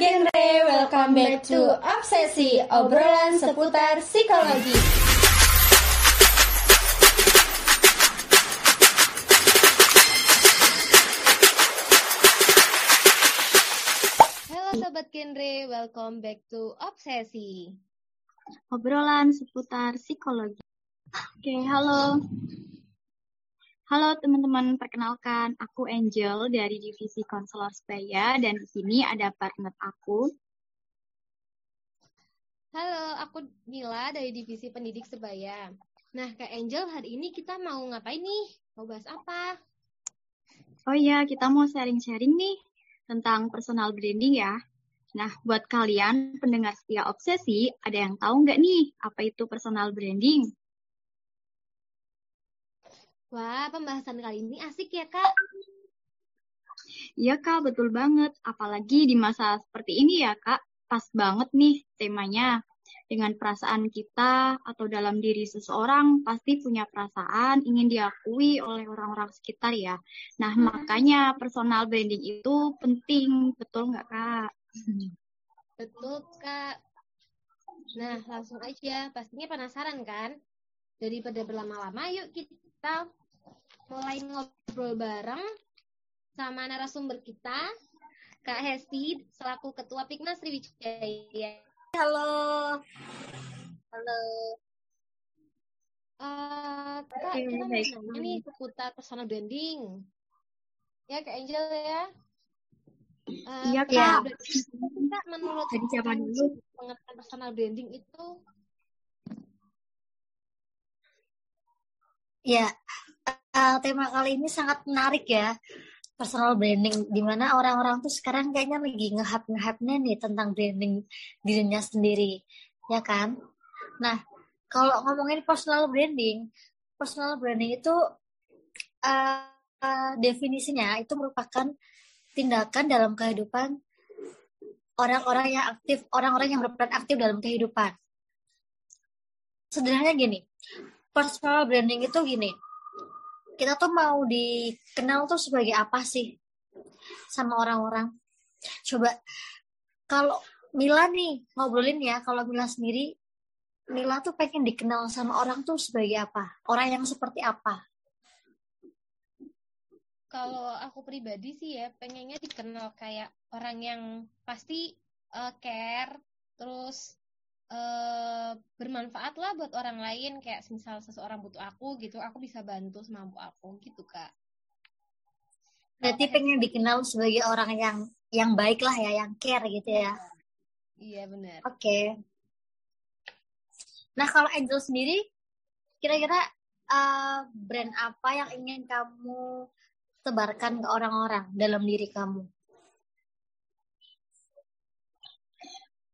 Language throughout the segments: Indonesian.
genre, welcome back to Obsesi, obrolan seputar psikologi. Halo Sobat Genre, welcome back to Obsesi. Obrolan seputar psikologi. Oke, halo. Halo teman-teman, perkenalkan aku Angel dari Divisi Konselor Sebaya dan di sini ada partner aku. Halo, aku Nila dari Divisi Pendidik Sebaya. Nah, Kak Angel, hari ini kita mau ngapain nih? Mau bahas apa? Oh iya, kita mau sharing-sharing nih tentang personal branding ya. Nah, buat kalian pendengar setia obsesi, ada yang tahu nggak nih apa itu personal branding? Wah, pembahasan kali ini asik ya, Kak? Iya, Kak, betul banget. Apalagi di masa seperti ini ya, Kak. Pas banget nih temanya. Dengan perasaan kita atau dalam diri seseorang pasti punya perasaan ingin diakui oleh orang-orang sekitar ya. Nah, makanya personal branding itu penting, betul nggak, Kak? Betul, Kak. Nah, langsung aja. Pastinya penasaran kan? Daripada berlama-lama, yuk kita mulai ngobrol bareng sama narasumber kita, Kak Hesti, selaku Ketua Piknas Sriwijaya. Halo. Halo. Uh, Kak, kita mau nanya nih seputar personal branding. Ya, Kak Angel ya. Uh, Iya, Kak. Kak, menurut Dari siapa dulu? pengertian personal branding itu Ya, eh, tema kali ini sangat menarik ya. Personal branding, di mana orang-orang tuh sekarang kayaknya lagi nge-hype-nge-hype-nya nih tentang branding dirinya sendiri, ya kan? Nah, kalau ngomongin personal branding, personal branding itu eh, eh, definisinya itu merupakan tindakan dalam kehidupan orang-orang yang aktif, orang-orang yang berperan aktif dalam kehidupan. Sederhananya gini, personal branding itu gini, kita tuh mau dikenal tuh sebagai apa sih sama orang-orang? Coba kalau Mila nih ngobrolin ya, kalau Mila sendiri, Mila tuh pengen dikenal sama orang tuh sebagai apa? Orang yang seperti apa? kalau aku pribadi sih ya pengennya dikenal kayak orang yang pasti eh, care terus eh, bermanfaat lah buat orang lain kayak misal seseorang butuh aku gitu aku bisa bantu semampu aku gitu kak Berarti pengen dikenal sebagai orang yang yang baik lah ya, yang care gitu ya. iya benar Oke. Nah, kalau Angel sendiri, kira-kira eh, brand apa yang ingin kamu tebarkan ke orang-orang dalam diri kamu?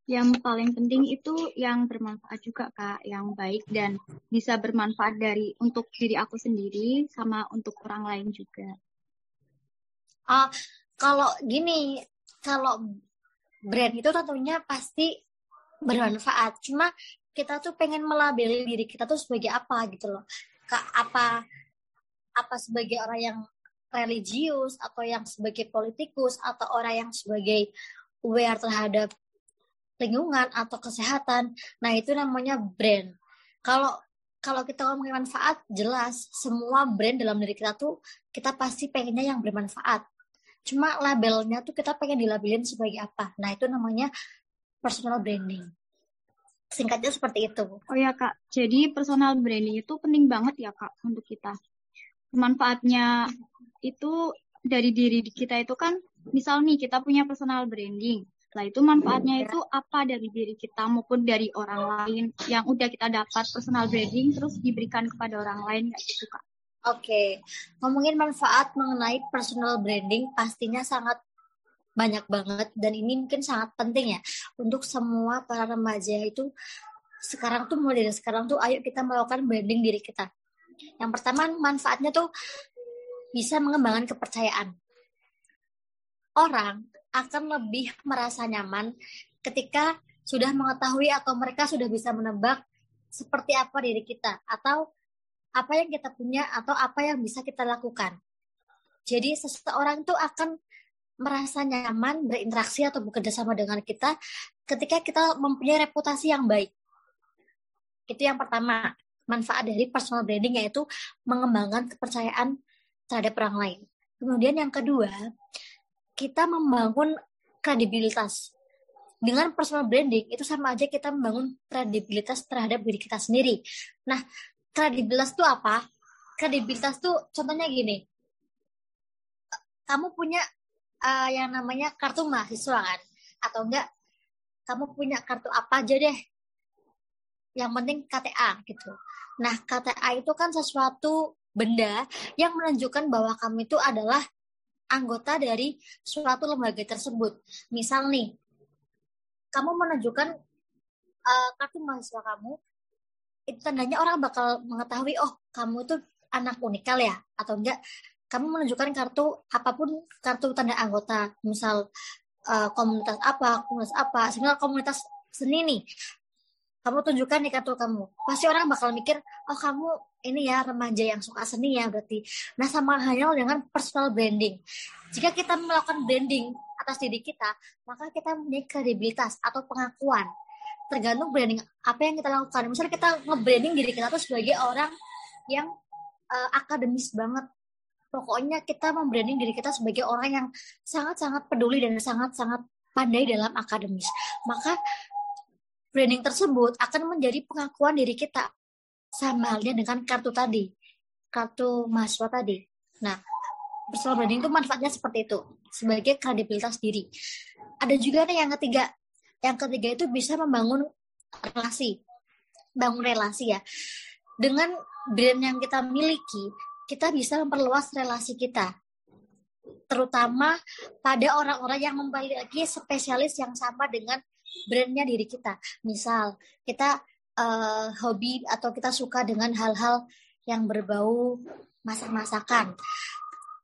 Yang paling penting itu yang bermanfaat juga, Kak. Yang baik dan bisa bermanfaat dari untuk diri aku sendiri sama untuk orang lain juga. Ah, kalau gini, kalau brand itu tentunya pasti bermanfaat. Cuma kita tuh pengen melabeli diri kita tuh sebagai apa gitu loh. Kak, apa apa sebagai orang yang religius atau yang sebagai politikus atau orang yang sebagai aware terhadap lingkungan atau kesehatan. Nah, itu namanya brand. Kalau kalau kita ngomongin manfaat, jelas semua brand dalam diri kita tuh kita pasti pengennya yang bermanfaat. Cuma labelnya tuh kita pengen dilabelin sebagai apa. Nah, itu namanya personal branding. Singkatnya seperti itu. Oh ya, Kak. Jadi personal branding itu penting banget ya, Kak, untuk kita. Manfaatnya itu dari diri kita itu kan, misal nih kita punya personal branding. Setelah itu manfaatnya itu apa dari diri kita maupun dari orang lain yang udah kita dapat personal branding terus diberikan kepada orang lain kayak gitu, Kak. Oke, ngomongin manfaat mengenai personal branding pastinya sangat banyak banget dan ini mungkin sangat penting ya untuk semua para remaja itu sekarang tuh mulai dari sekarang tuh ayo kita melakukan branding diri kita. Yang pertama manfaatnya tuh bisa mengembangkan kepercayaan. Orang akan lebih merasa nyaman ketika sudah mengetahui atau mereka sudah bisa menebak seperti apa diri kita atau apa yang kita punya atau apa yang bisa kita lakukan. Jadi seseorang itu akan merasa nyaman berinteraksi atau bekerja sama dengan kita ketika kita mempunyai reputasi yang baik. Itu yang pertama, manfaat dari personal branding yaitu mengembangkan kepercayaan terhadap orang lain. Kemudian yang kedua, kita membangun kredibilitas. Dengan personal branding itu sama aja kita membangun kredibilitas terhadap diri kita sendiri. Nah, kredibilitas itu apa? Kredibilitas tuh contohnya gini. Kamu punya uh, yang namanya kartu mahasiswa kan atau enggak kamu punya kartu apa aja deh yang penting KTA gitu nah KTA itu kan sesuatu benda yang menunjukkan bahwa kamu itu adalah anggota dari suatu lembaga tersebut. Misal nih kamu menunjukkan uh, kartu mahasiswa kamu itu tandanya orang bakal mengetahui oh kamu itu anak unikal ya atau enggak. Kamu menunjukkan kartu apa pun kartu tanda anggota misal uh, komunitas apa komunitas apa sebenarnya komunitas seni nih kamu tunjukkan nih kartu kamu. Pasti orang bakal mikir oh kamu ini ya remaja yang suka seni ya berarti. Nah sama halnya dengan personal branding. Jika kita melakukan branding atas diri kita maka kita mempunyai kredibilitas atau pengakuan. Tergantung branding apa yang kita lakukan. Misalnya kita nge-branding diri kita tuh sebagai orang yang uh, akademis banget. Pokoknya kita membranding diri kita sebagai orang yang sangat-sangat peduli dan sangat-sangat pandai dalam akademis. Maka branding tersebut akan menjadi pengakuan diri kita sama halnya dengan kartu tadi, kartu mahasiswa tadi. Nah, personal branding itu manfaatnya seperti itu, sebagai kredibilitas diri. Ada juga nih yang ketiga. Yang ketiga itu bisa membangun relasi. Bangun relasi ya. Dengan brand yang kita miliki, kita bisa memperluas relasi kita terutama pada orang-orang yang memiliki spesialis yang sama dengan brandnya diri kita. Misal kita uh, hobi atau kita suka dengan hal-hal yang berbau masak-masakan.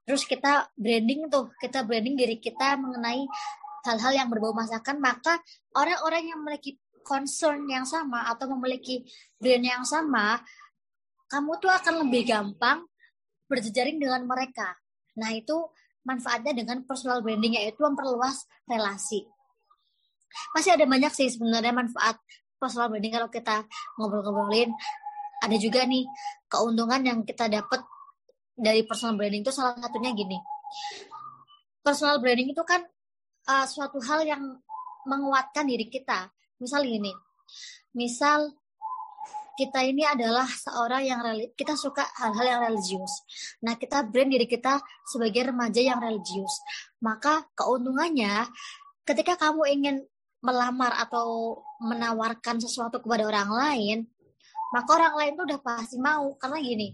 Terus kita branding tuh, kita branding diri kita mengenai hal-hal yang berbau masakan, maka orang-orang yang memiliki concern yang sama atau memiliki brand yang sama, kamu tuh akan lebih gampang berjejaring dengan mereka. Nah, itu manfaatnya dengan personal branding yaitu memperluas relasi. Masih ada banyak sih sebenarnya manfaat personal branding kalau kita ngobrol-ngobrolin. Ada juga nih keuntungan yang kita dapat dari personal branding itu salah satunya gini. Personal branding itu kan uh, suatu hal yang menguatkan diri kita. Misal gini, misal kita ini adalah seorang yang kita suka hal-hal yang religius. Nah, kita brand diri kita sebagai remaja yang religius. Maka keuntungannya ketika kamu ingin melamar atau menawarkan sesuatu kepada orang lain, maka orang lain tuh udah pasti mau karena gini,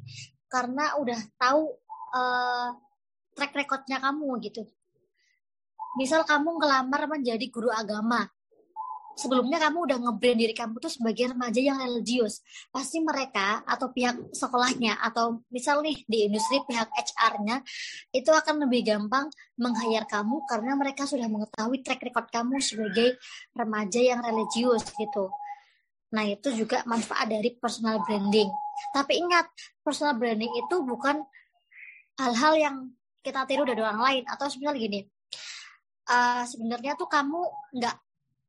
karena udah tahu uh, track recordnya kamu gitu. Misal kamu ngelamar menjadi guru agama, sebelumnya kamu udah ngebrand diri kamu tuh sebagai remaja yang religius. Pasti mereka atau pihak sekolahnya atau misal nih di industri pihak HR-nya itu akan lebih gampang meng-hire kamu karena mereka sudah mengetahui track record kamu sebagai remaja yang religius gitu. Nah, itu juga manfaat dari personal branding. Tapi ingat, personal branding itu bukan hal-hal yang kita tiru dari orang lain atau sebenarnya gini. Uh, sebenarnya tuh kamu nggak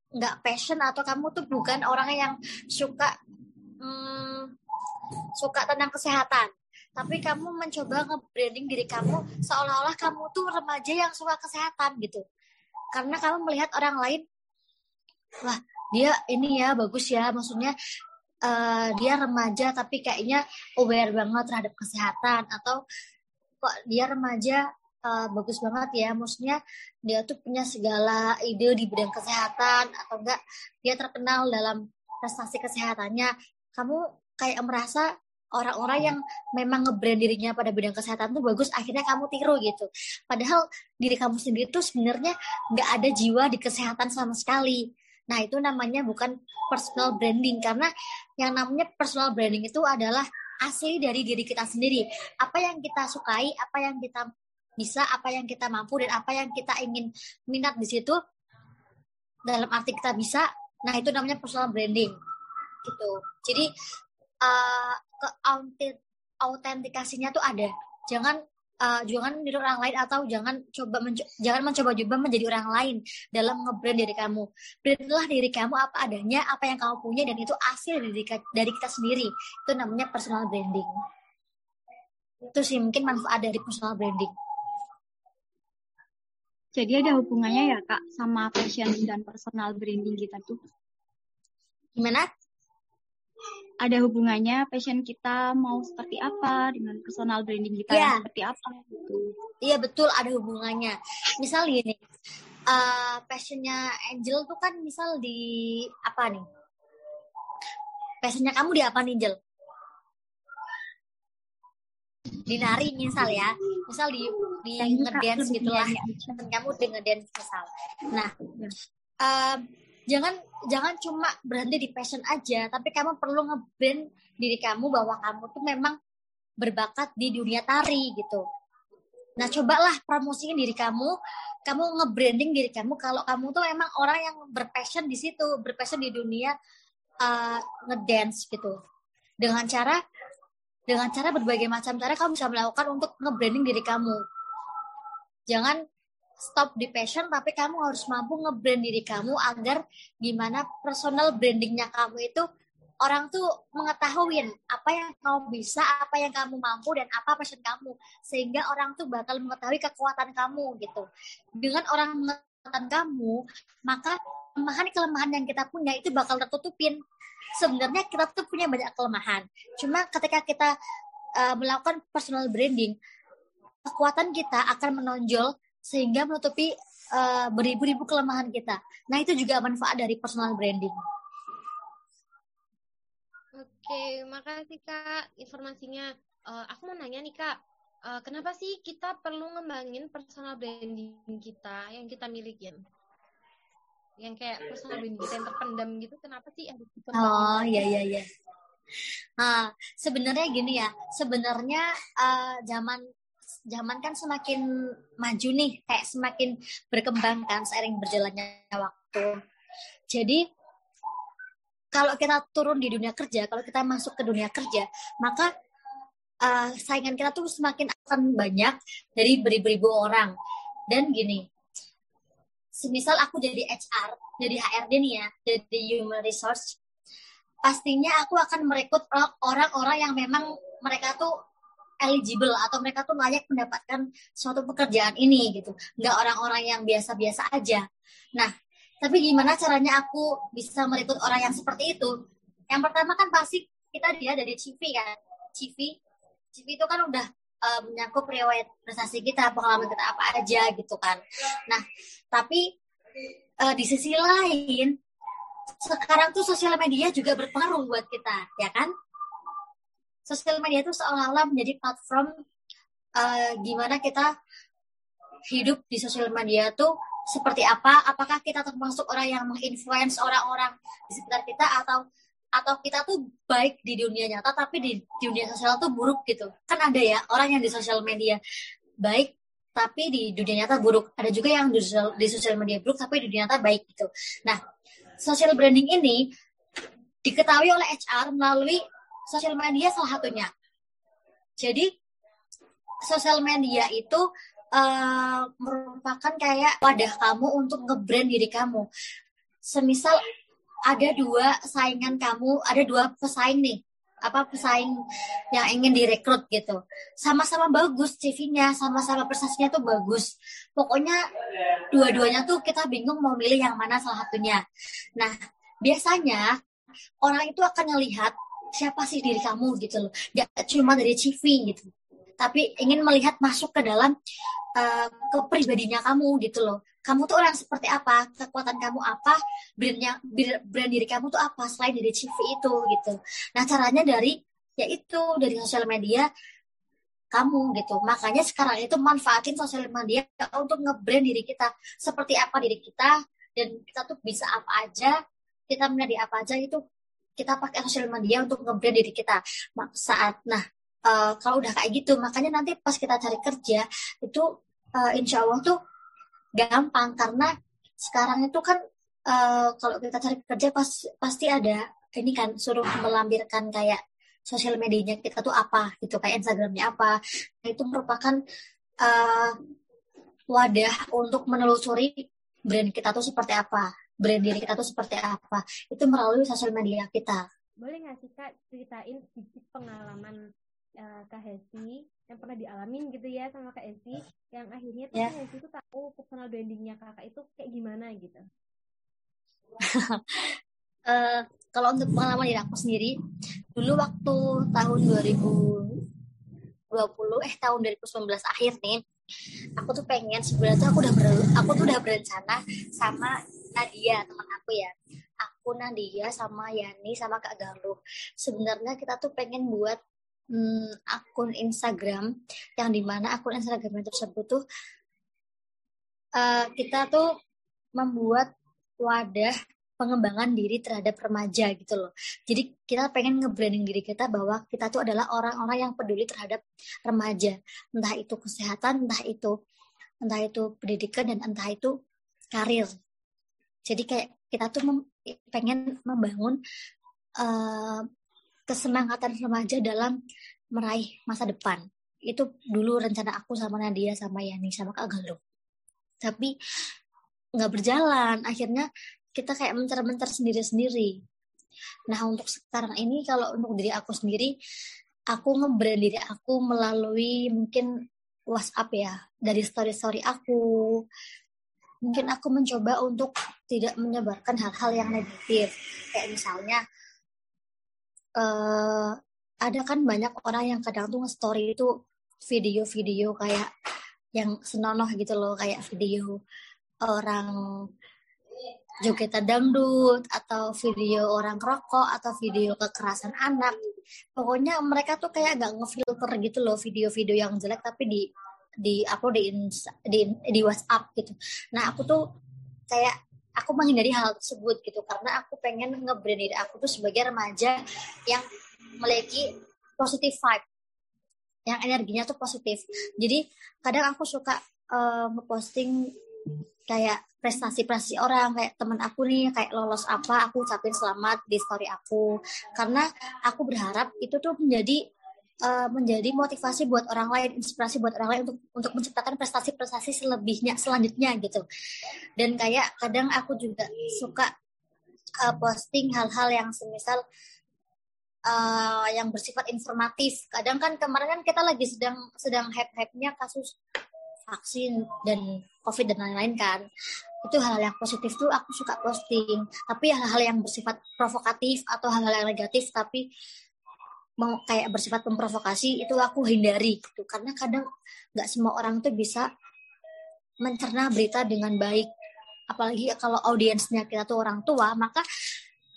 nggak passion atau kamu tuh bukan orang yang suka hmm, suka tentang kesehatan. Tapi kamu mencoba nge-branding diri kamu seolah-olah kamu tuh remaja yang suka kesehatan gitu. Karena kamu melihat orang lain wah dia ini ya bagus ya. Maksudnya uh, dia remaja tapi kayaknya aware banget terhadap kesehatan atau kok dia remaja uh, bagus banget ya. Maksudnya dia tuh punya segala ide di bidang kesehatan atau enggak dia terkenal dalam prestasi kesehatannya. Kamu kayak merasa orang-orang yang memang ngebrand dirinya pada bidang kesehatan tuh bagus akhirnya kamu tiru gitu. Padahal diri kamu sendiri tuh sebenarnya nggak ada jiwa di kesehatan sama sekali. Nah itu namanya bukan personal branding karena yang namanya personal branding itu adalah asli dari diri kita sendiri. Apa yang kita sukai apa yang kita bisa apa yang kita mampu dan apa yang kita ingin minat di situ dalam arti kita bisa nah itu namanya personal branding gitu jadi uh, autentikasinya tuh ada jangan uh, jangan meniru orang lain atau jangan coba menco jangan mencoba-coba menjadi orang lain dalam ngebrand diri kamu. Brandlah diri kamu apa adanya, apa yang kamu punya dan itu hasil dari dari kita sendiri. Itu namanya personal branding. Itu sih mungkin manfaat dari personal branding. Jadi ada hubungannya ya kak sama fashion dan personal branding kita tuh? Gimana? ada hubungannya passion kita mau seperti apa dengan personal branding kita yeah. seperti apa gitu. Iya betul ada hubungannya. Misal gini, uh, passionnya Angel tuh kan misal di apa nih? Passionnya kamu di apa nih Angel? Di nari misal ya, misal di di ngedance gitu lah. Kamu di ngedance misal. Nah, uh, jangan jangan cuma berhenti di passion aja, tapi kamu perlu ngebrand diri kamu bahwa kamu tuh memang berbakat di dunia tari gitu. Nah, cobalah promosiin diri kamu, kamu nge-branding diri kamu kalau kamu tuh memang orang yang berpassion di situ, berpassion di dunia uh, ngedance gitu. Dengan cara dengan cara berbagai macam cara kamu bisa melakukan untuk nge-branding diri kamu. Jangan stop di passion tapi kamu harus mampu nge-brand diri kamu agar gimana personal brandingnya kamu itu orang tuh mengetahui apa yang kamu bisa, apa yang kamu mampu dan apa passion kamu sehingga orang tuh bakal mengetahui kekuatan kamu gitu. Dengan orang mengetahui kamu, maka kelemahan-kelemahan yang kita punya itu bakal tertutupin. Sebenarnya kita tuh punya banyak kelemahan. Cuma ketika kita uh, melakukan personal branding, kekuatan kita akan menonjol sehingga menutupi uh, beribu-ribu kelemahan kita. Nah, itu juga manfaat dari personal branding. Oke, makasih Kak informasinya. Uh, aku mau nanya nih Kak, uh, kenapa sih kita perlu ngembangin personal branding kita yang kita milikin? Yang kayak personal branding kita yang terpendam gitu, kenapa sih harus Oh, iya iya iya. Nah, sebenarnya gini ya, sebenarnya uh, zaman zaman kan semakin maju nih, kayak semakin berkembang kan seiring berjalannya waktu. Jadi kalau kita turun di dunia kerja, kalau kita masuk ke dunia kerja, maka uh, saingan kita tuh semakin akan banyak dari beribu-ribu orang. Dan gini, semisal aku jadi HR, jadi HRD nih ya, jadi human resource, pastinya aku akan merekrut orang-orang yang memang mereka tuh eligible atau mereka tuh layak mendapatkan suatu pekerjaan ini gitu. Nggak orang-orang yang biasa-biasa aja. Nah, tapi gimana caranya aku bisa merekrut orang yang seperti itu? Yang pertama kan pasti kita dia dari CV kan. CV, CV itu kan udah uh, menyangkut riwayat prestasi kita, pengalaman kita apa aja gitu kan. Nah, tapi uh, di sisi lain sekarang tuh sosial media juga berpengaruh buat kita, ya kan? sosial media itu seolah-olah menjadi platform uh, gimana kita hidup di sosial media tuh seperti apa? Apakah kita termasuk orang yang menginfluence orang-orang di sekitar kita atau atau kita tuh baik di dunia nyata tapi di dunia sosial tuh buruk gitu. Kan ada ya orang yang di sosial media baik tapi di dunia nyata buruk. Ada juga yang di sosial, di sosial media buruk tapi di dunia nyata baik gitu. Nah, social branding ini diketahui oleh HR melalui sosial media salah satunya. Jadi sosial media itu uh, merupakan kayak wadah kamu untuk nge-brand diri kamu. Semisal ada dua saingan kamu, ada dua pesaing nih, apa pesaing yang ingin direkrut gitu. Sama-sama bagus CV-nya, sama-sama prestasinya tuh bagus. Pokoknya dua-duanya tuh kita bingung mau milih yang mana salah satunya. Nah, biasanya orang itu akan melihat siapa sih diri kamu gitu loh gak cuma dari CV gitu tapi ingin melihat masuk ke dalam uh, kepribadinya kamu gitu loh. Kamu tuh orang seperti apa? Kekuatan kamu apa? Brandnya brand diri kamu tuh apa selain dari CV itu gitu. Nah caranya dari yaitu dari sosial media kamu gitu. Makanya sekarang itu manfaatin sosial media untuk ngebrand diri kita. Seperti apa diri kita dan kita tuh bisa apa aja kita menjadi apa aja itu kita pakai sosial media untuk ngebrand diri kita. Saat nah uh, kalau udah kayak gitu. Makanya nanti pas kita cari kerja itu uh, insya Allah tuh gampang. Karena sekarang itu kan uh, kalau kita cari kerja pas, pasti ada ini kan suruh melampirkan kayak sosial medianya kita tuh apa gitu. Kayak Instagramnya apa. Nah, itu merupakan uh, wadah untuk menelusuri brand kita tuh seperti apa brand diri kita tuh seperti apa. Itu melalui sosial media kita. Boleh nggak sih kak ceritain sedikit pengalaman uh, Kak Hesi yang pernah dialamin gitu ya sama Kak Hesi yang akhirnya tuh yeah. Kak Hesi tuh tahu personal brandingnya kakak itu kayak gimana gitu. Uh, kalau untuk pengalaman diri aku sendiri dulu waktu tahun 2020 eh tahun 2019 akhir nih aku tuh pengen sebenarnya tuh aku udah ber, aku tuh udah berencana sama Nadia teman aku ya. Aku Nadia sama Yani sama Kak Galuh. Sebenarnya kita tuh pengen buat hmm, akun Instagram yang di mana akun Instagram tersebut tuh uh, kita tuh membuat wadah pengembangan diri terhadap remaja gitu loh. Jadi kita pengen nge-branding diri kita bahwa kita tuh adalah orang-orang yang peduli terhadap remaja. Entah itu kesehatan, entah itu entah itu pendidikan dan entah itu karir. Jadi kayak kita tuh mem pengen membangun uh, kesemangatan remaja dalam meraih masa depan. Itu dulu rencana aku sama Nadia sama Yani sama Kak Galuh. Tapi nggak berjalan. Akhirnya kita kayak mencar-mencar sendiri-sendiri. Nah untuk sekarang ini kalau untuk diri aku sendiri, aku nge-brand diri aku melalui mungkin WhatsApp ya, dari story-story aku. Mungkin aku mencoba untuk tidak menyebarkan hal-hal yang negatif. Kayak misalnya, uh, ada kan banyak orang yang kadang tuh nge-story itu video-video kayak yang senonoh gitu loh, kayak video orang jogetan dangdut atau video orang rokok atau video kekerasan anak. Pokoknya mereka tuh kayak gak ngefilter gitu loh video-video yang jelek tapi di di upload di, di di WhatsApp gitu. Nah aku tuh kayak aku menghindari hal tersebut gitu. Karena aku pengen nge-brand aku tuh sebagai remaja yang memiliki positif vibe. Yang energinya tuh positif. Jadi kadang aku suka uh, ngeposting kayak prestasi-prestasi orang kayak teman aku nih kayak lolos apa aku ucapin selamat di story aku. Karena aku berharap itu tuh menjadi uh, menjadi motivasi buat orang lain inspirasi buat orang lain untuk untuk menciptakan prestasi-prestasi selebihnya selanjutnya gitu. Dan kayak kadang aku juga suka uh, posting hal-hal yang semisal uh, yang bersifat informatif. Kadang kan kemarin kan kita lagi sedang sedang hype-hype-nya kasus vaksin dan covid dan lain-lain kan. Itu hal-hal yang positif tuh aku suka posting. Tapi hal-hal yang bersifat provokatif atau hal-hal yang negatif tapi mau kayak bersifat memprovokasi itu aku hindari gitu karena kadang nggak semua orang tuh bisa mencerna berita dengan baik apalagi kalau audiensnya kita tuh orang tua maka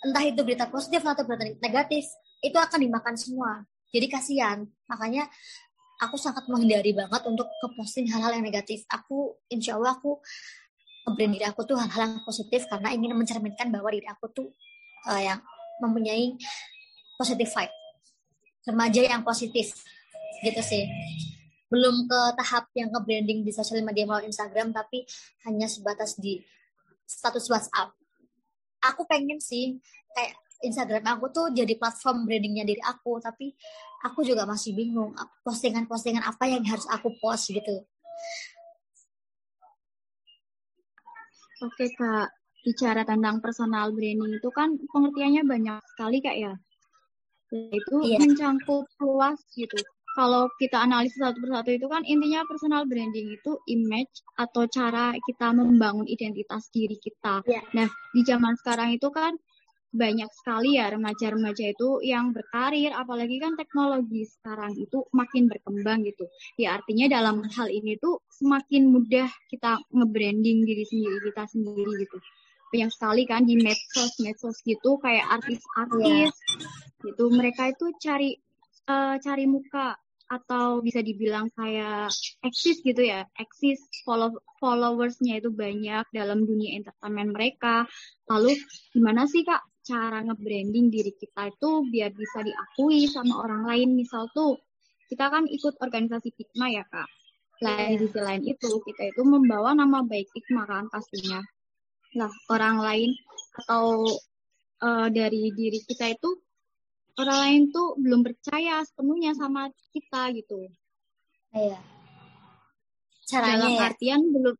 entah itu berita positif atau berita negatif itu akan dimakan semua jadi kasihan makanya aku sangat menghindari banget untuk ke posting hal-hal yang negatif. Aku insya Allah aku brand diri aku tuh hal-hal yang positif karena ingin mencerminkan bahwa diri aku tuh uh, yang mempunyai positif vibe. Remaja yang positif gitu sih. Belum ke tahap yang ke branding di sosial media melalui Instagram tapi hanya sebatas di status WhatsApp. Aku pengen sih kayak Instagram aku tuh jadi platform brandingnya diri aku tapi aku juga masih bingung postingan-postingan apa yang harus aku post gitu Oke kak, bicara tentang personal branding itu kan pengertiannya banyak sekali kak ya. Itu iya. mencangkup luas gitu. Kalau kita analisis satu persatu itu kan intinya personal branding itu image atau cara kita membangun identitas diri kita. Iya. Nah di zaman sekarang itu kan banyak sekali ya remaja-remaja itu yang berkarir, apalagi kan teknologi sekarang itu makin berkembang gitu. Ya artinya dalam hal ini tuh semakin mudah kita nge-branding diri sendiri kita sendiri gitu. Banyak sekali kan di medsos-medsos gitu kayak artis-artis yeah. gitu. Mereka itu cari uh, cari muka atau bisa dibilang kayak eksis gitu ya, eksis follow followersnya itu banyak dalam dunia entertainment mereka. Lalu gimana sih kak cara nge-branding diri kita itu biar bisa diakui sama orang lain. Misal tuh kita kan ikut organisasi Hikmah ya kak. Selain di sisi lain itu kita itu membawa nama baik Hikmah kan pastinya. Nah orang lain atau uh, dari diri kita itu orang lain tuh belum percaya sepenuhnya sama kita gitu. Iya. Caranya Dalam ya. artian belum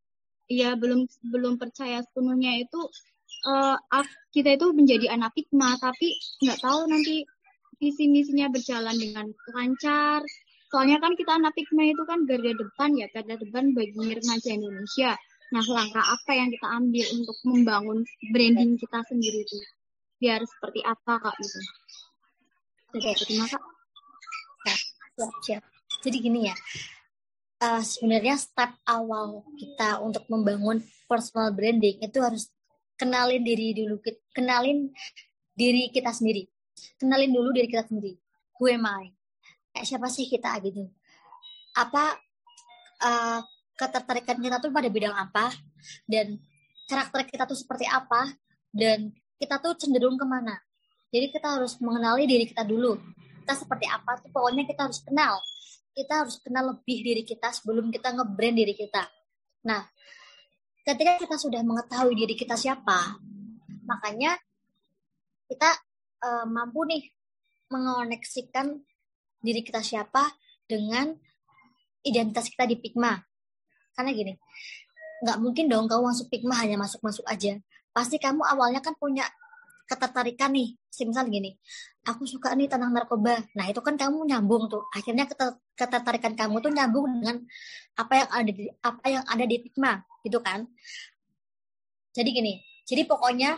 ya belum belum percaya sepenuhnya itu ak- kita itu menjadi anak Pikma tapi nggak tahu nanti visi misinya berjalan dengan lancar. Soalnya kan kita anak Pikma itu kan garda depan ya, garda depan bagi remaja Indonesia. Nah, langkah apa yang kita ambil untuk membangun branding kita sendiri itu? Biar seperti apa, Kak, gitu. Oke. Terima, Kak. Siap, siap. Jadi gini ya, eh, sebenarnya step awal kita untuk membangun personal branding itu harus kenalin diri dulu, kenalin diri kita sendiri, kenalin dulu diri kita sendiri. Who am I? Kayak siapa sih kita gitu? Apa eh, ketertarikan kita tuh pada bidang apa? Dan karakter kita tuh seperti apa? Dan kita tuh cenderung ke mana? Jadi kita harus mengenali diri kita dulu kita seperti apa tuh pokoknya kita harus kenal kita harus kenal lebih diri kita sebelum kita nge-brand diri kita nah ketika kita sudah mengetahui diri kita siapa makanya kita eh, mampu nih mengoneksikan diri kita siapa dengan identitas kita di Pigma karena gini nggak mungkin dong kamu masuk Pigma hanya masuk-masuk aja pasti kamu awalnya kan punya ketertarikan nih misal gini aku suka nih tentang narkoba. Nah itu kan kamu nyambung tuh. Akhirnya keter- ketertarikan kamu tuh nyambung dengan apa yang ada di apa yang ada di Pikma, gitu kan? Jadi gini. Jadi pokoknya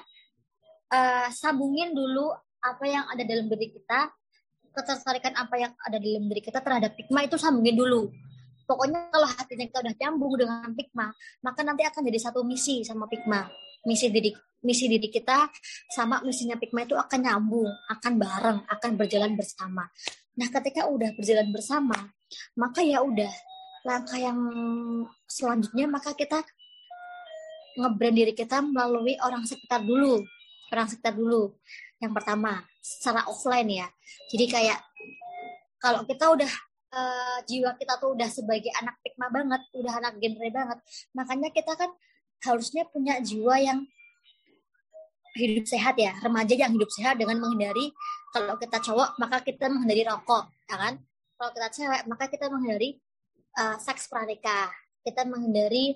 eh, sambungin dulu apa yang ada dalam diri kita, ketertarikan apa yang ada dalam diri kita terhadap Pikma itu sambungin dulu. Pokoknya kalau hatinya kita udah nyambung dengan Pikma, maka nanti akan jadi satu misi sama Pikma. Misi diri misi diri kita sama misinya Pikma itu akan nyambung, akan bareng, akan berjalan bersama. Nah, ketika udah berjalan bersama, maka ya udah langkah yang selanjutnya maka kita ngebrand diri kita melalui orang sekitar dulu. Orang sekitar dulu. Yang pertama, secara offline ya. Jadi kayak kalau kita udah eh, jiwa kita tuh udah sebagai anak Pikma banget, udah anak genre banget, makanya kita kan harusnya punya jiwa yang hidup sehat ya remaja yang hidup sehat dengan menghindari kalau kita cowok maka kita menghindari rokok ya kan? Kalau kita cewek maka kita menghindari uh, seks pranikah. Kita menghindari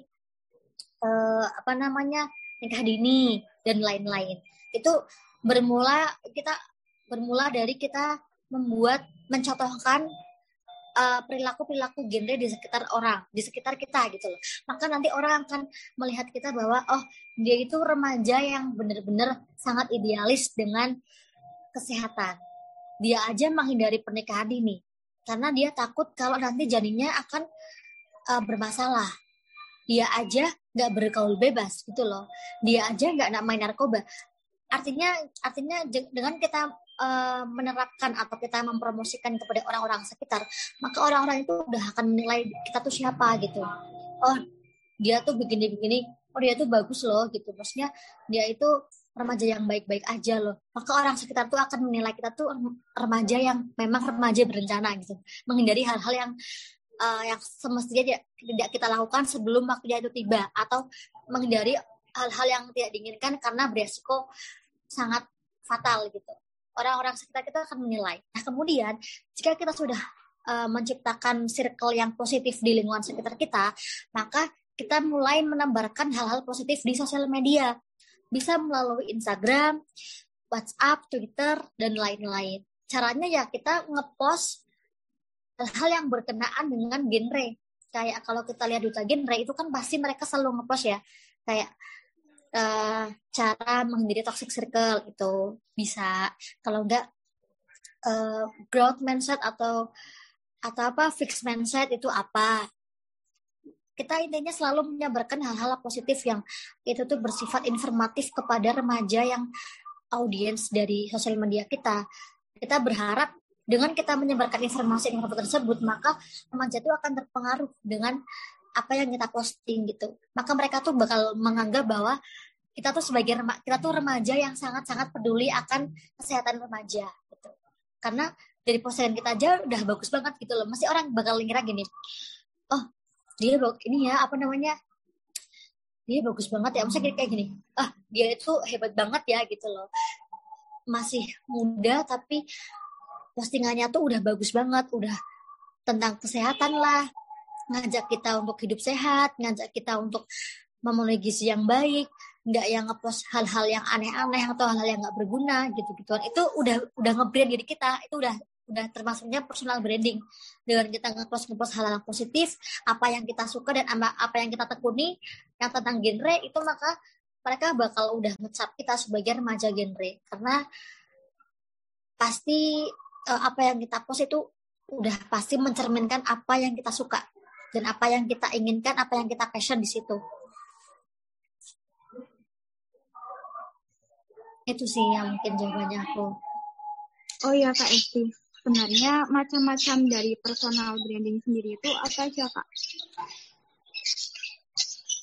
uh, apa namanya nikah dini dan lain-lain. Itu bermula kita bermula dari kita membuat mencontohkan uh, perilaku-perilaku genre di sekitar orang, di sekitar kita gitu loh. Maka nanti orang akan melihat kita bahwa oh dia itu remaja yang benar-benar sangat idealis dengan kesehatan. Dia aja menghindari pernikahan dini karena dia takut kalau nanti janinnya akan uh, bermasalah. Dia aja nggak bergaul bebas gitu loh. Dia aja nggak nak main narkoba. Artinya artinya dengan kita uh, menerapkan atau kita mempromosikan kepada orang-orang sekitar, maka orang-orang itu udah akan menilai kita tuh siapa gitu. Oh, dia tuh begini-begini, oh dia tuh bagus loh gitu. Maksudnya dia itu remaja yang baik-baik aja loh. Maka orang sekitar tuh akan menilai kita tuh remaja yang memang remaja berencana gitu. Menghindari hal-hal yang uh, yang semestinya tidak, tidak kita lakukan sebelum waktunya itu tiba atau menghindari hal-hal yang tidak diinginkan karena beresiko sangat fatal gitu orang-orang sekitar kita akan menilai. Nah, kemudian jika kita sudah uh, menciptakan circle yang positif di lingkungan sekitar kita, maka kita mulai menebarkan hal-hal positif di sosial media. Bisa melalui Instagram, WhatsApp, Twitter, dan lain-lain. Caranya ya kita ngepost hal-hal yang berkenaan dengan genre. Kayak kalau kita lihat duta genre itu kan pasti mereka selalu ngepost ya. Kayak uh, cara menghindari toxic circle itu bisa kalau enggak uh, growth mindset atau atau apa fixed mindset itu apa? Kita intinya selalu menyebarkan hal-hal positif yang itu tuh bersifat informatif kepada remaja yang audiens dari sosial media kita. Kita berharap dengan kita menyebarkan informasi-informasi tersebut maka remaja itu akan terpengaruh dengan apa yang kita posting gitu maka mereka tuh bakal menganggap bahwa kita tuh sebagai remaja, kita tuh remaja yang sangat-sangat peduli akan kesehatan remaja gitu. Karena dari postingan kita aja udah bagus banget gitu loh. Masih orang bakal ngira gini. Oh, dia ini ya apa namanya? Dia bagus banget ya. Maksudnya kayak gini. Ah, dia itu hebat banget ya gitu loh. Masih muda tapi postingannya tuh udah bagus banget, udah tentang kesehatan lah, ngajak kita untuk hidup sehat, ngajak kita untuk memenuhi gizi yang baik, nggak yang ngepost hal-hal yang aneh-aneh atau hal-hal yang nggak berguna gitu gituan itu udah udah ngebrand diri kita itu udah udah termasuknya personal branding. Dengan kita ngepost ngepost hal-hal positif apa yang kita suka dan apa yang kita tekuni yang tentang genre itu maka mereka bakal udah ngecap kita sebagai remaja genre. Karena pasti uh, apa yang kita post itu udah pasti mencerminkan apa yang kita suka dan apa yang kita inginkan apa yang kita passion di situ Itu sih yang mungkin jawabannya aku. Oh iya Kak Esti, sebenarnya macam-macam dari personal branding sendiri itu apa aja Kak?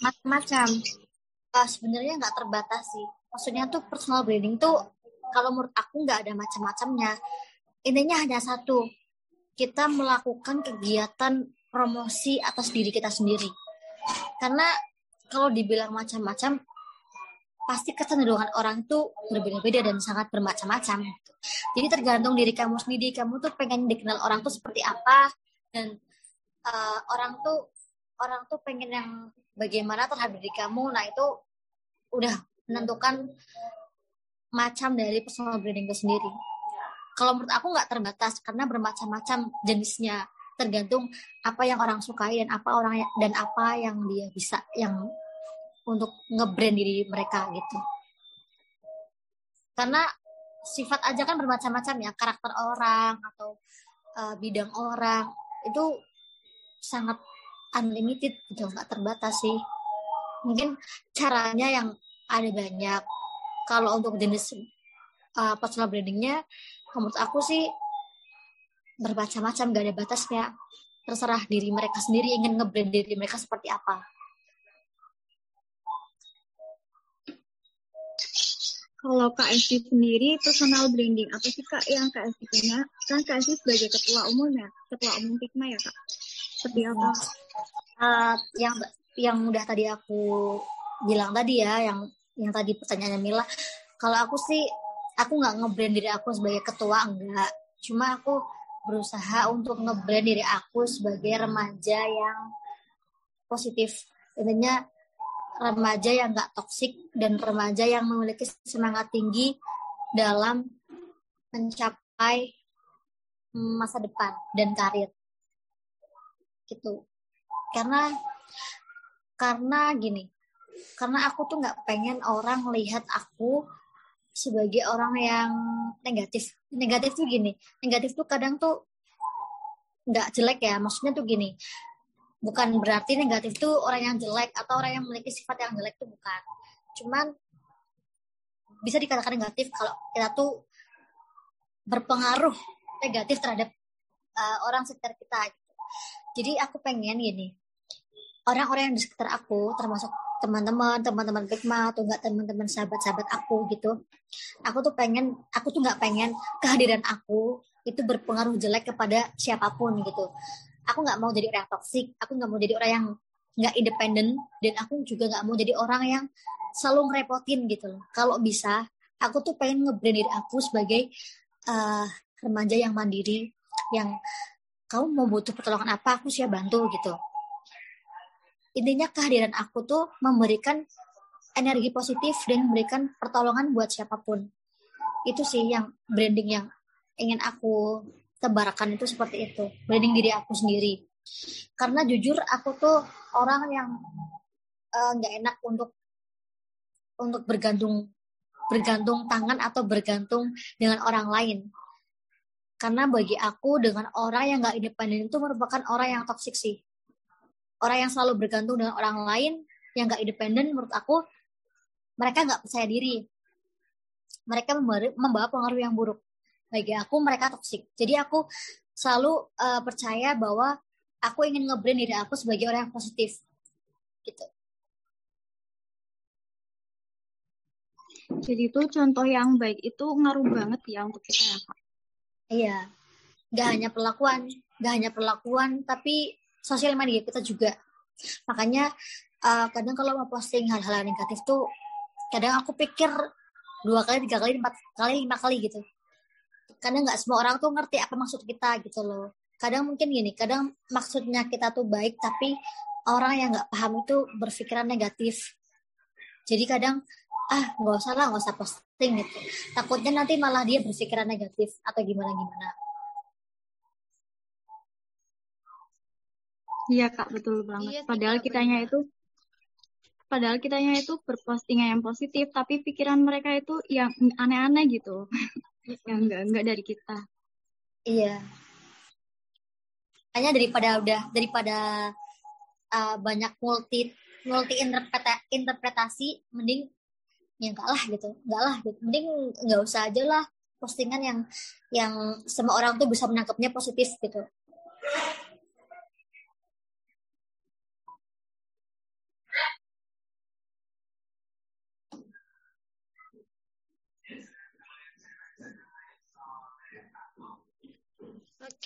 Macam-macam. Uh, sebenarnya nggak terbatas sih. Maksudnya tuh personal branding tuh kalau menurut aku nggak ada macam-macamnya. Intinya hanya satu, kita melakukan kegiatan promosi atas diri kita sendiri. Karena kalau dibilang macam-macam, pasti kecenderungan orang tuh berbeda-beda dan sangat bermacam-macam. Jadi tergantung diri kamu sendiri, kamu tuh pengen dikenal orang tuh seperti apa dan uh, orang tuh orang tuh pengen yang bagaimana terhadap diri kamu. Nah itu udah menentukan macam dari personal branding itu sendiri. Kalau menurut aku nggak terbatas karena bermacam-macam jenisnya tergantung apa yang orang sukai dan apa orang dan apa yang dia bisa yang untuk ngebrand diri mereka gitu. Karena sifat aja kan bermacam-macam ya, karakter orang atau uh, bidang orang itu sangat unlimited gitu, nggak terbatas sih. Mungkin caranya yang ada banyak. Kalau untuk jenis uh, personal brandingnya, menurut aku sih bermacam-macam, gak ada batasnya. Terserah diri mereka sendiri ingin ngebrand diri mereka seperti apa. Kalau Kak Esti sendiri personal branding apa sih Kak yang Kak Esti punya? Kan Kak Esti sebagai ketua umum ya, ketua umum Pikma ya Kak. Seperti apa? Uh, yang yang udah tadi aku bilang tadi ya, yang yang tadi pertanyaannya Mila, kalau aku sih aku nggak ngebrand diri aku sebagai ketua enggak, cuma aku berusaha untuk ngebrand diri aku sebagai remaja yang positif. Intinya remaja yang gak toksik dan remaja yang memiliki semangat tinggi dalam mencapai masa depan dan karir gitu karena karena gini karena aku tuh nggak pengen orang lihat aku sebagai orang yang negatif. Negatif tuh gini negatif tuh kadang tuh nggak jelek ya maksudnya tuh gini. Bukan berarti negatif itu orang yang jelek atau orang yang memiliki sifat yang jelek itu bukan. Cuman bisa dikatakan negatif kalau kita tuh berpengaruh negatif terhadap uh, orang sekitar kita gitu. jadi aku pengen gini orang-orang yang di sekitar aku termasuk teman-teman teman-teman Pikma atau enggak teman-teman sahabat-sahabat aku gitu. Aku tuh pengen aku tuh nggak pengen kehadiran aku itu berpengaruh jelek kepada siapa pun gitu. Aku nggak mau jadi orang toksik aku nggak mau jadi orang yang nggak independen dan aku juga nggak mau jadi orang yang selalu ngerepotin gitu loh. Kalau bisa aku tuh pengen ngebrand diri aku sebagai uh, remaja yang mandiri yang kamu mau butuh pertolongan apa aku siap bantu gitu intinya kehadiran aku tuh memberikan energi positif dan memberikan pertolongan buat siapa pun. Itu sih yang branding yang ingin aku tebarkan itu seperti itu. Branding diri aku sendiri. Karena jujur aku tuh orang yang eh, nggak uh, enak untuk untuk bergantung bergantung tangan atau bergantung dengan orang lain. Karena bagi aku dengan orang yang nggak independen itu merupakan orang yang toksik sih orang yang selalu bergantung dengan orang lain yang nggak independen menurut aku mereka nggak percaya diri. Mereka membawa pengaruh yang buruk. Bagi aku mereka toksik jadi aku selalu uh, percaya bahwa aku ingin ngebrand diri aku sebagai orang yang positif. Gitu. Jadi itu contoh yang baik itu ngaruh banget ya untuk kita ya kak? Iya. Gak hanya perlakuan gak hanya perlakuan tapi sosial media kita juga. Makanya uh, kadang kalau mau posting hal-hal negatif tuh kadang aku pikir dua kali tiga kali empat kali lima kali gitu. Kadang nggak semua orang tuh ngerti apa maksud kita gitu loh. Kadang mungkin gini kadang maksudnya kita tuh baik tapi orang yang nggak paham itu berpikiran negatif. Jadi kadang ah nggak usah lah nggak usah posting gitu. Takutnya nanti malah dia berpikiran negatif atau gimana gimana Iya kak betul banget. Iya sih, Padahal kitanya itu, padahal kitanya itu berpostingan yang positif, tapi pikiran mereka itu yang aneh-aneh gitu, yang enggak enggak dari kita. iya. Hanya daripada udah daripada uh, banyak multi multi interpreta, interpretasi mending ya enggak lah gitu enggak lah gitu. Mending nggak usah aja lah postingan yang yang semua orang tuh bisa menangkapnya positif gitu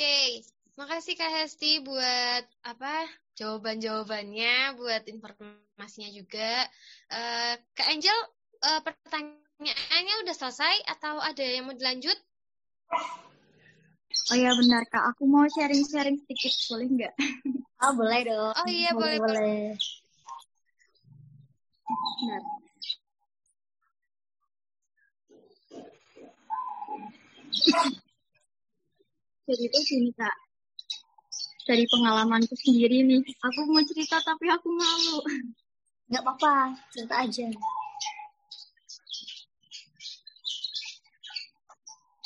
Oke, makasih Kak Hesti buat apa jawaban-jawabannya, buat informasinya juga. Eh, Kak Angel, eh, pertanyaannya udah selesai atau ada yang mau dilanjut? Oh iya benar kak, aku mau sharing-sharing sedikit, boleh nggak? ah boleh dong Oh iya, boleh, boleh. Benar. Jadi itu gini kak, dari pengalamanku sendiri nih, aku mau cerita tapi aku malu. nggak apa-apa cerita aja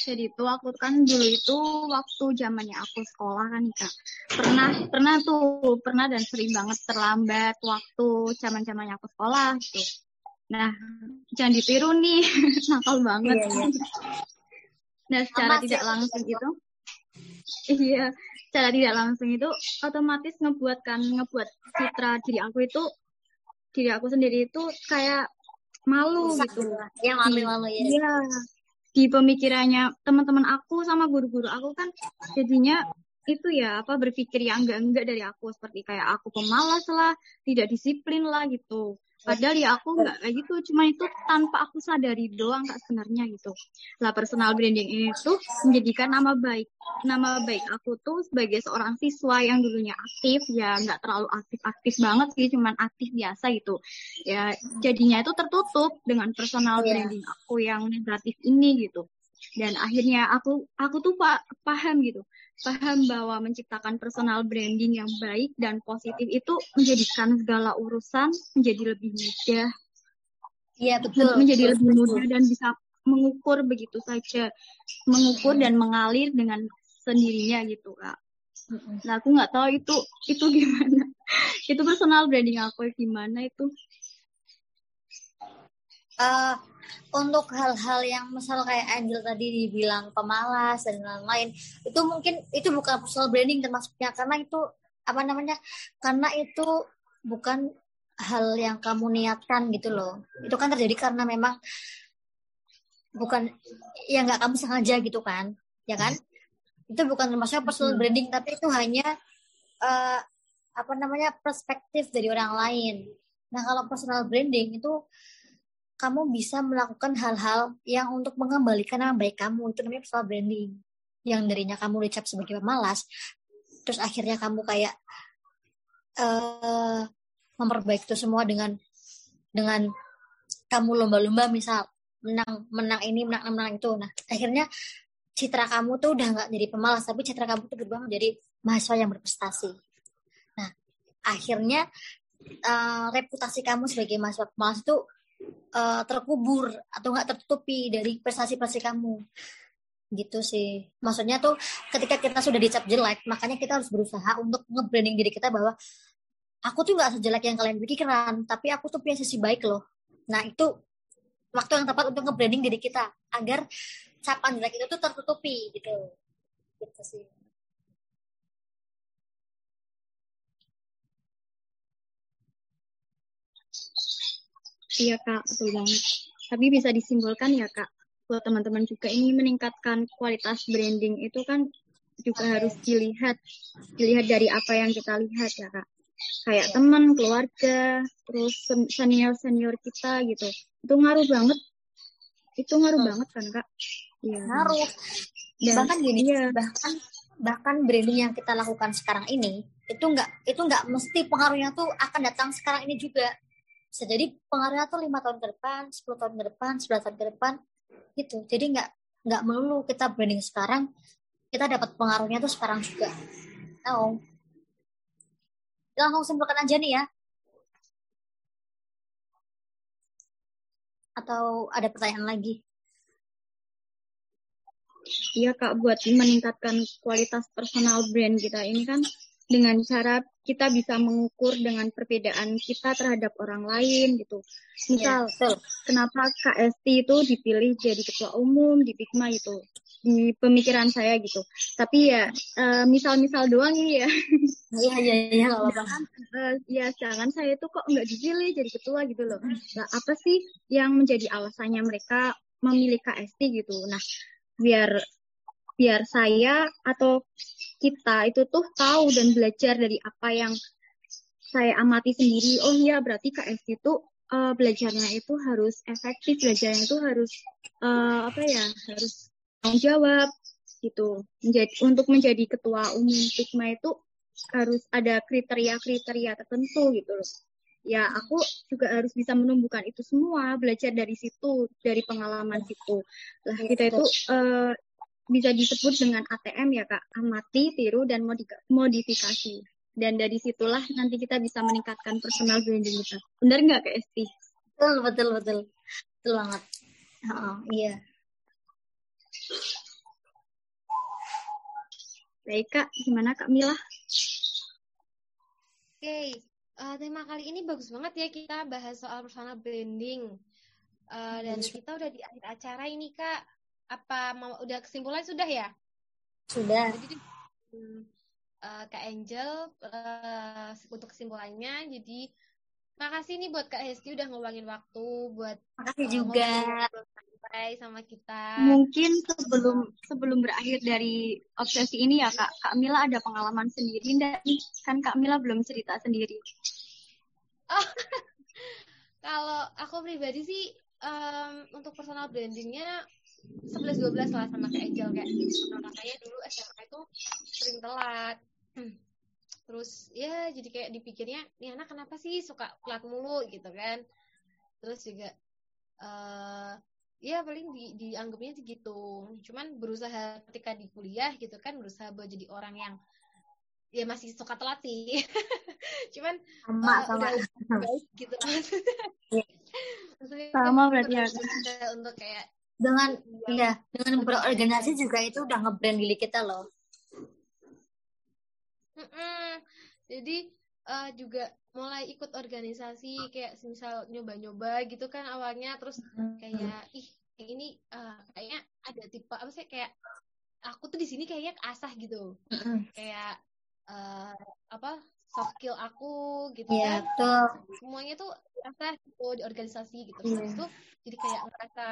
Jadi itu aku kan dulu itu waktu zamannya aku sekolah kan kak. Pernah pernah tuh pernah dan sering banget terlambat waktu zaman zamannya aku sekolah gitu. Nah jangan ditiru nih nakal banget. Iya, iya. Nah secara Sama tidak langsung itu iya secara tidak langsung itu otomatis ngebuatkan ngebuat citra diri aku itu diri aku sendiri itu kayak malu Susah gitu. gitu yang malu-malu ya Iya, di pemikirannya teman-teman aku sama guru-guru aku kan jadinya itu ya apa berpikir yang enggak-enggak dari aku seperti kayak aku pemalas lah, tidak disiplin lah gitu. Padahal ya aku enggak kayak gitu, cuma itu tanpa aku sadari doang kak sebenarnya gitu. Lah personal branding ini tuh menjadikan nama baik, nama baik aku tuh sebagai seorang siswa yang dulunya aktif ya nggak terlalu aktif-aktif banget sih, cuman aktif biasa gitu. Ya jadinya itu tertutup dengan personal Iya. branding aku yang negatif ini gitu. Dan akhirnya aku aku tuh pa- paham gitu, paham bahwa menciptakan personal branding yang baik dan positif itu menjadikan segala urusan menjadi lebih mudah, iya betul menjadi betul, lebih betul. mudah dan bisa mengukur begitu saja, mengukur dan mengalir dengan sendirinya gitu kak. Nah aku nggak tahu itu itu gimana, itu personal branding aku gimana itu. Eh, untuk hal-hal yang misal kayak Angel tadi dibilang pemalas dan lain-lain itu mungkin itu bukan personal branding termasuknya karena itu apa namanya karena itu bukan hal yang kamu niatkan gitu loh. Itu kan terjadi karena memang bukan ya nggak kamu sengaja gitu kan ya kan? Itu bukan termasuk personal Hmm. branding tapi itu hanya eh, apa namanya perspektif dari orang lain. Nah kalau personal branding itu kamu bisa melakukan hal-hal yang untuk mengembalikan nama baik kamu. Itu namanya personal branding. Yang darinya kamu dicap sebagai pemalas terus akhirnya kamu kayak eh memperbaiki itu semua dengan dengan kamu lomba-lomba misal menang menang ini menang menang itu. Nah akhirnya citra kamu tuh udah nggak jadi pemalas tapi citra kamu tuh berubah menjadi mahasiswa yang berprestasi. Nah akhirnya eh, reputasi kamu sebagai mahasiswa pemalas itu eh, terkubur atau nggak tertutupi dari prestasi-prestasi kamu. Gitu sih. Maksudnya tuh ketika kita sudah dicap jelek makanya kita harus berusaha untuk nge-branding diri kita bahwa aku tuh nggak sejelek yang kalian pikirkan tapi aku tuh punya sisi baik loh. Nah itu waktu yang tepat untuk nge-branding diri kita agar capan jelek itu tuh tertutupi gitu. Gitu sih Iya kak, betul banget. Tapi bisa disimpulkan ya kak, buat teman-teman juga ini meningkatkan kualitas branding itu kan juga harus dilihat, dilihat dari apa yang kita lihat ya kak. Kayak teman, keluarga, terus senior-senior kita gitu. Itu ngaruh banget. Itu ngaruh Hmm. banget kan kak? Iya. ngaruh Dan, bahkan gini, iya. bahkan bahkan branding yang kita lakukan sekarang ini itu nggak itu nggak mesti pengaruhnya tuh akan datang sekarang ini juga. Bisa jadi pengaruhnya tuh lima tahun ke depan, 10 tahun ke depan, 11 tahun ke depan gitu. Jadi nggak nggak melulu kita branding sekarang kita dapat pengaruhnya tuh sekarang juga. Oh. Langsung simpulkan aja nih ya. Atau ada pertanyaan lagi? Iya Kak, buat meningkatkan kualitas personal brand kita ini kan dengan cara kita bisa mengukur dengan perbedaan kita terhadap orang lain gitu. Misal, ya, kenapa KST itu dipilih jadi ketua umum di Pikma itu di pemikiran saya gitu. Tapi ya uh, misal-misal doang ini ya. Iya iya iya. Uh, ya jangan saya itu kok nggak dipilih jadi ketua gitu loh. Nah, apa sih yang menjadi alasannya mereka memilih KST gitu. Nah, biar biar saya atau kita itu tuh tahu dan belajar dari apa yang saya amati sendiri. Oh iya, berarti KST itu uh, belajarnya itu harus efektif, belajarnya itu harus uh, apa ya, harus tanggung jawab gitu. Menjadi untuk menjadi ketua umum Pikma itu harus ada kriteria-kriteria tertentu gitu loh. Ya, aku juga harus bisa menumbuhkan itu semua, belajar dari situ, dari pengalaman situ. Lah kita itu uh, bisa disebut dengan ATM ya kak, amati, tiru, dan modifikasi. Dan dari situlah nanti kita bisa meningkatkan personal branding kita. Benar nggak kak Esti? Betul, betul, betul. Betul banget. Oh, iya. Baik kak, gimana kak Mila? Oke, okay. uh, eh, tema kali ini bagus banget ya kita bahas soal personal branding. Uh, dan kita udah di akhir acara ini kak apa mau udah kesimpulan sudah ya? Sudah. Jadi uh, Kak Angel uh, untuk kesimpulannya jadi makasih nih buat Kak Hesti udah ngeluangin waktu buat makasih uh, juga sampai sama kita. Mungkin sebelum sebelum berakhir dari obsesi ini ya Kak, Kak Mila ada pengalaman sendiri dan kan Kak Mila belum cerita sendiri. Oh, kalau aku pribadi sih um, untuk personal brandingnya 11-12 lah sama kayak Angel kayak makanya dulu SMA itu sering telat. Terus ya jadi kayak dipikirnya nih anak kenapa sih suka telat mulu? Gitu kan. Terus juga uh, ya paling di, dianggapnya gitu. Cuman berusaha ketika di kuliah gitu kan berusaha buat jadi orang yang ya masih suka telat sih. Cuman sama uh, sama. udah baik gitu sama berarti ya. untuk kayak dengan ya dengan berorganisasi juga itu udah ngebrand diri kita loh Mm-mm. jadi uh, juga mulai ikut organisasi kayak misal nyoba-nyoba gitu kan awalnya terus kayak ih ini uh, kayaknya ada tipe apa sih kayak aku tuh di sini kayaknya asah gitu kayak uh, apa soft skill aku gitu yeah, kan tuh. semuanya tuh asah gitu di organisasi gitu yeah. terus itu jadi kayak ngerasa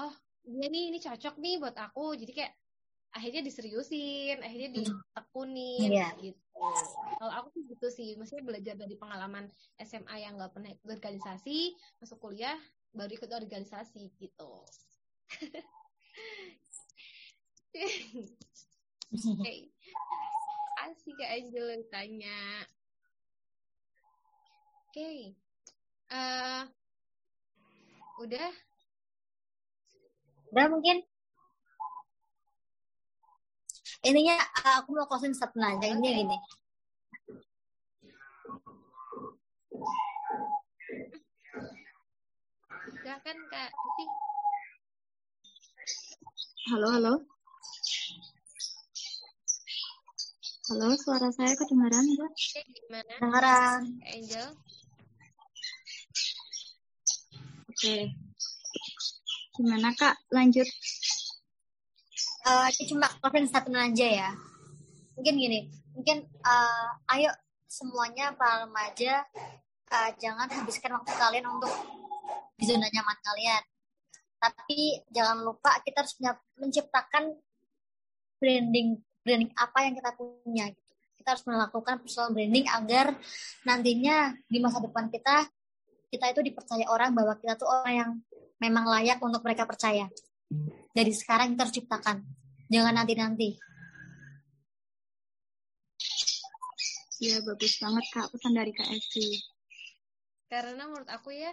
oh dia nih ini cocok nih buat aku jadi kayak akhirnya diseriusin akhirnya hmm. ditekunin yeah. gitu kalau aku sih gitu sih maksudnya belajar dari pengalaman SMA yang nggak pernah ikut organisasi masuk kuliah baru ikut organisasi gitu Oke, okay. asik Kak Angel tanya. Oke, okay. uh, udah Udah mungkin ininya aku mau closing satu aja. Ini gini. Silakan kak halo halo. Halo suara saya kedengaran enggak gimana? Kedengaran. Angel? Oke. okay. Gimana Kak? Lanjut. Uh, cuma closing statement aja ya. Mungkin gini, mungkin uh, ayo semuanya para remaja uh, jangan habiskan waktu kalian untuk di zona nyaman kalian. Tapi jangan lupa kita harus menciptakan branding branding apa yang kita punya gitu. Kita harus melakukan personal branding agar nantinya di masa depan kita kita itu dipercaya orang bahwa kita tuh orang yang memang layak untuk mereka percaya. Dari sekarang kita harus ciptakan. Jangan nanti-nanti. Iya, bagus banget Kak pesan dari Kak Esti. Karena menurut aku ya,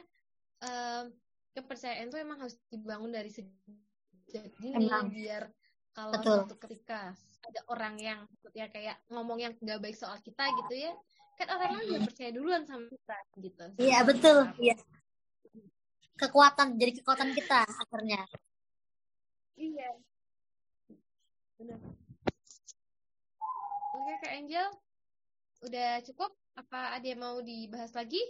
kepercayaan itu emang harus dibangun dari sejak dini Emang. biar kalau Betul. suatu ketika ada orang yang ya kayak ngomong yang nggak baik soal kita gitu ya, kan orang lain udah percaya duluan sama kita gitu. Iya, betul. Iya. Kekuatan, jadi kekuatan kita akhirnya. Iya. Benar. Oke, Kak Angel, udah cukup? Apa ada yang mau dibahas lagi?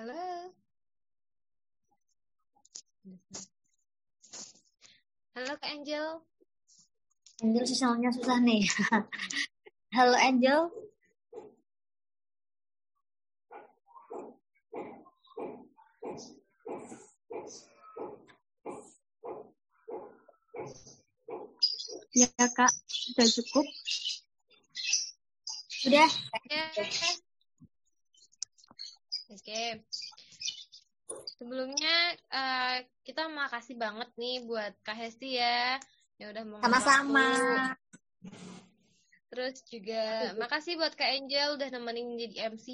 Halo. Halo Kak Angel. Angel sinyalnya susah nih. Halo Angel. Ya Kak, sudah cukup. Udah. Oke. Oke. Sebelumnya eh, kita makasih banget nih buat Kak Hesti ya yang udah mau Sama-sama. Terus juga makasih buat Kak Angel udah nemenin jadi MC.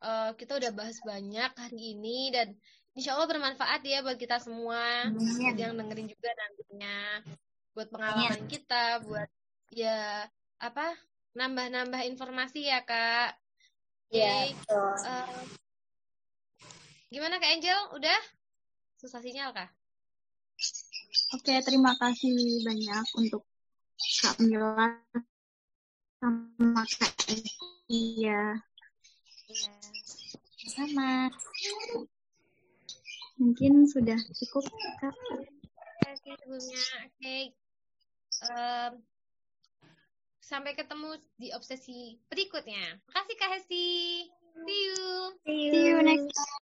Eh, kita udah bahas banyak hari ini dan insya Allah bermanfaat ya buat kita semua Amin. yang dengerin juga nantinya buat pengalaman kita buat ya apa nambah-nambah informasi ya Kak. Iya, betul. Eh, gimana Kak Angel? Udah? Susah sinyal kah? Oke, terima kasih banyak untuk Kak Mila sama Kak ya. Iya. Sama. Mungkin sudah cukup Kak. Terima kasih sebelumnya. Oke um, sampai ketemu di obsesi berikutnya. Makasih Kak Hesti. See you. See you, See you next time.